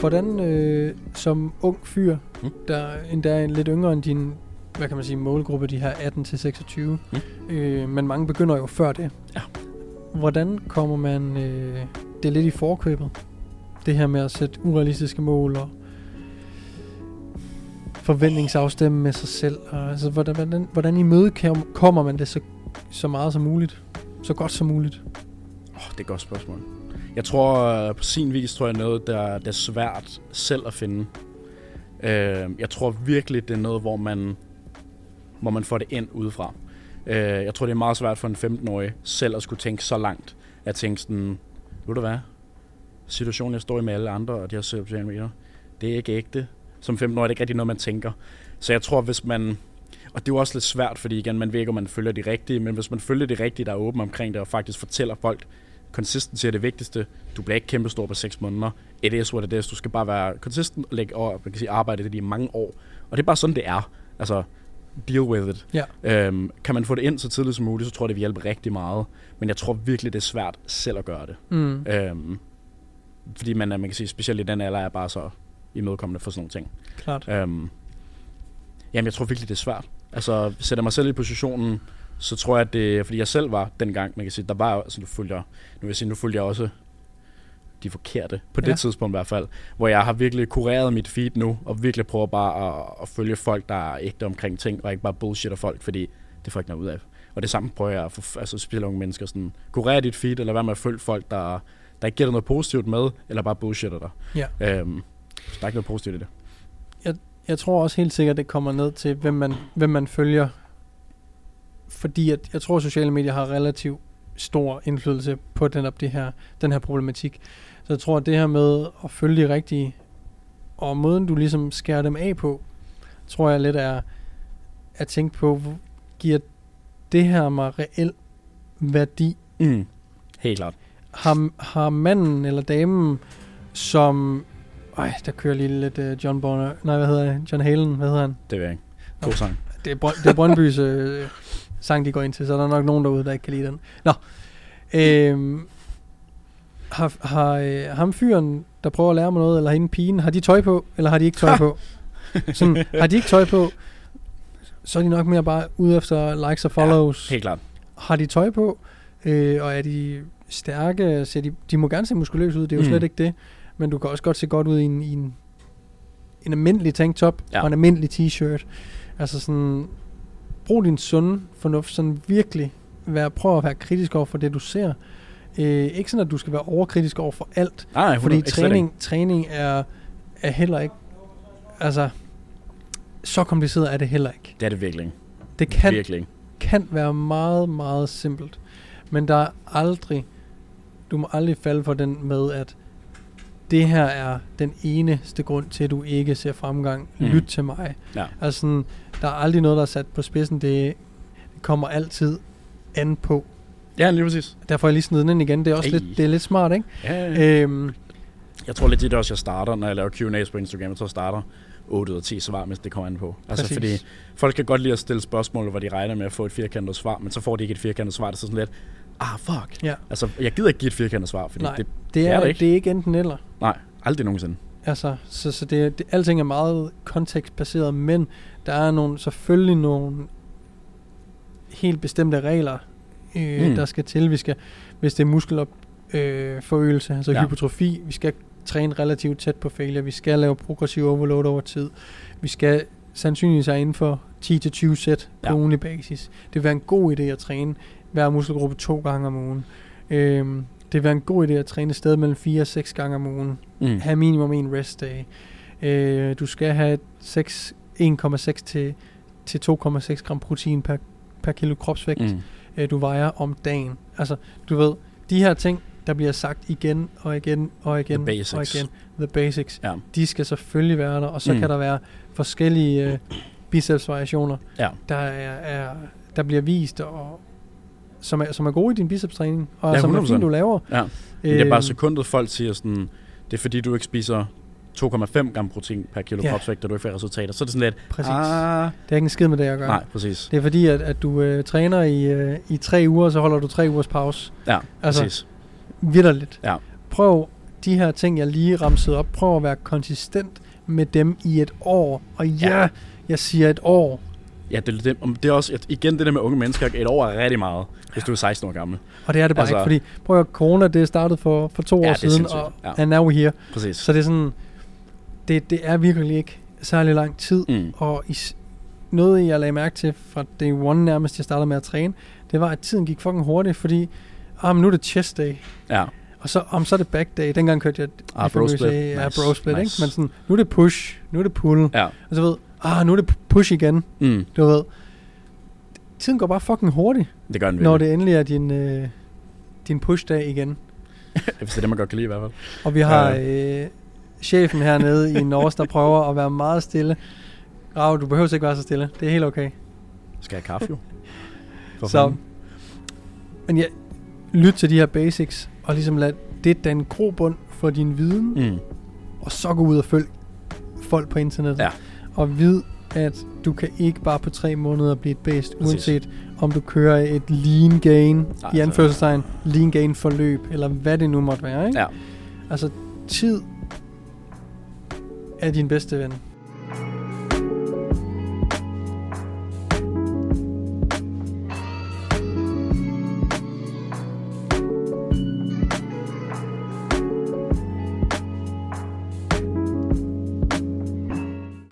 hvordan øh, som ung fyr, Mm. der endda er lidt yngre end din, hvad kan man sige, målgruppe, de her 18-26, Mm. øh, men mange begynder jo før det. Ja. Hvordan kommer man øh, det lidt i forkøbet? Det her med at sætte urealistiske mål og forventningsafstemme med sig selv. Og, altså, hvordan, hvordan, hvordan i møde kommer man det så, så meget som muligt? Så godt som muligt? Oh, det er et godt spørgsmål. Jeg tror øh, på sin vis, tror jeg noget, der, der er svært selv at finde. Øh, jeg tror virkelig, det er noget, hvor man, hvor man får det ind udefra. Øh, jeg tror, det er meget svært for en 15-årig selv at skulle tænke så langt. At tænke sådan, ved du hvad? Situationen, jeg står i med alle andre, og de har sociale medier, det er ikke ægte. Som 15-årig er det ikke rigtig noget, man tænker. Så jeg tror, hvis man... Og det er jo også lidt svært, fordi igen, man ved ikke, om man følger de rigtige, men hvis man følger de rigtige, der er åben omkring det, og faktisk fortæller folk, consistency er det vigtigste. Du bliver ikke kæmpestor på 6 måneder. It is what it is. Du skal bare være consistent og lægge over, man kan sige, arbejde det i mange år. Og det er bare sådan, det er. Altså, deal with it. Ja. Øhm, kan man få det ind så tidligt som muligt, så tror jeg, det vil hjælpe rigtig meget. Men jeg tror virkelig, det er svært selv at gøre det. Mm. Øhm, fordi man, man kan sige, specielt i den alder, er bare så imødekommende for sådan nogle ting. Klart. Øhm, jamen, jeg tror virkelig, det er svært. Altså, sætter mig selv i positionen, så tror jeg, at det fordi jeg selv var dengang, man kan sige, der var, altså nu jeg, nu vil jeg sige, nu følger jeg også de forkerte, på det Ja. tidspunkt i hvert fald, hvor jeg har virkelig kureret mit feed nu, og virkelig prøver bare at, at følge folk, der er ægte omkring ting, og ikke bare bullshitter folk, fordi det får jeg ikke noget ud af. Og det samme prøver jeg at få, altså spille unge mennesker, sådan, kurere dit feed, eller være med at følge folk, der, der ikke giver dig noget positivt med, eller bare bullshitter dig. Ja. Øhm, så der er ikke noget positivt i det. Jeg tror også helt sikkert, det kommer ned til, hvem man, hvem man følger. Fordi at, jeg tror, at sociale medier har relativt stor indflydelse på den, det her, den her problematik. Så jeg tror, at det her med at følge de rigtige, og måden du ligesom skærer dem af på, tror jeg lidt er at tænke på, giver det her mig reel værdi? Mm. Helt klart. Har, har manden eller damen, som... Ej, der kører lige lidt uh, John Bonner... Nej, hvad hedder det? John Halen, hvad hedder han? Det ved jeg ikke. God sang. Det er, Brøn- det er Brøndbys øh, sang, de går ind til, så der er nok nogen derude, der ikke kan lide den. Nå. Øhm, har, har øh, ham fyren, der prøver at lære mig noget, eller hende pigen, har de tøj på, eller har de ikke tøj på? Sådan, har de ikke tøj på, så er de nok mere bare ude efter likes og follows. Helt klart. Har de tøj på, øh, og er de stærke, ser de, de må gerne se muskuløse ud, det er jo Mm. slet ikke det, men du kan også godt se godt ud i en, i en, en almindelig tanktop Ja. og en almindelig t-shirt. Altså sådan, brug din sunde fornuft, sådan virkelig være, prøv at være kritisk over for det, du ser. Øh, ikke sådan, at du skal være overkritisk over for alt, Nej, fordi 100 slet træning, træning er, er heller ikke, altså, så kompliceret er det heller ikke. Det er det virkelig. Det kan Virkelig kan være meget, meget simpelt. Men der er aldrig, du må aldrig falde for den med, at det her er den eneste grund til, at du ikke ser fremgang. Mm. Lyt til mig. Ja. Altså, sådan, der er aldrig noget, der er sat på spidsen. Det, det kommer altid an på. Ja, lige præcis. Derfor er jeg lige snedet den ind igen. Det er også Ej. lidt, det er lidt smart, ikke? Ja, ja. Øhm, Jeg tror lidt, det er også, jeg starter, når jeg laver Q&A's på Instagram. Jeg tror, jeg starter 8 ud af 10 svar, hvis det kommer an på. Altså, Præcis. fordi folk kan godt lide at stille spørgsmål, hvor de regner med at få et firkantet svar, men så får de ikke et firkantet svar. Det er sådan lidt, ah, fuck. Ja. Altså, jeg gider ikke give et firkantet svar, fordi Nej, det, det, er, er det det, ikke. det er ikke enten eller. nej, aldrig nogensinde. Altså, så, så det, det, alting er meget kontekstbaseret, men der er nogle, selvfølgelig nogle helt bestemte regler, øh, Mm. der skal til. Vi skal, hvis det er muskelop, øh, altså Ja. hypotrofi, vi skal træne relativt tæt på failure, vi skal lave progressiv overload over tid, vi skal sandsynligvis være inden for 10-20 sæt på Ja. ugenlig basis. Det vil være en god idé at træne hver muskelgruppe to gange om ugen. Øhm, det vil være en god idé at træne et sted mellem 4 og 6 gange om ugen Mm. have minimum en rest day. Øh, du skal have 6, 1,6 til, til 2,6 gram protein per, per kilo kropsvægt, mm. Øh, du vejer om dagen. Altså, du ved, de her ting, der bliver sagt igen og igen og igen og igen, the basics, Ja. de skal selvfølgelig være der, og så mm. kan der være forskellige øh, bicepsvariationer, Ja. der, er, er, der bliver vist, og som er, som er gode i din bicepstræning, og Ja, som er 100%. fint, du laver. Ja. Men det er bare Øhm, sekundet, folk siger sådan, det er fordi, du ikke spiser 2,5 gram protein per kilo Ja. kropsvægt, og du ikke får resultater. Så er det sådan lidt, Præcis. ah, Det har ikke en skid med det at gøre. nej, præcis. Det er fordi, at, at du øh, træner i, øh, i tre uger, så holder du tre ugers pause. Ja, Altså, præcis. Vitterligt. Ja. Prøv de her ting, jeg lige ramsede op, prøv at være konsistent med dem i et år. Og ja, Ja. jeg siger et år. Ja, det, det, det er også, igen det der med unge mennesker, et år er rigtig meget, hvis du er 16 år gammel. Og det er det bare Altså- ikke, fordi prøv at corona, det startede for, for to Ja, år siden, og Ja. and now we're here. Præcis. Så det er sådan, det, det er virkelig ikke særlig lang tid. Mm. Og i, noget, jeg lagde mærke til fra day one nærmest, jeg startede med at træne, det var, at tiden gik fucking hurtigt, fordi ah, nu er det chest day, Ja. og så, om så er det back day. Dengang kørte jeg Ah, bro split. Ja, Nice. bro split, Nice. ikke? Men sådan, nu er det push, nu er det pull. Ja. Og så ved, ah, nu er det push igen, Mm. du ved. Tiden går bare fucking hurtigt, Det gør den når det endelig er din, øh, din push-dag igen. Hvis det er det, man godt kan lide i hvert fald. Og vi har øh, chefen hernede i Norge, der prøver at være meget stille. Rav, du behøver ikke være så stille. Det er helt okay. Skal jeg have kaffe jo? For Så, fanden. men ja, lyt til de her basics, og ligesom lad det danne grobund for din viden. Mm. og så gå ud og følg folk på internettet. Ja. Og vid, at du kan ikke bare på tre måneder blive et bedst, Præcis. uanset om du kører et lean gain, Nej, i altså- anførselstegn, lean gain forløb, eller hvad det nu måtte være. Ikke? Ja. Altså, tid er din bedste ven.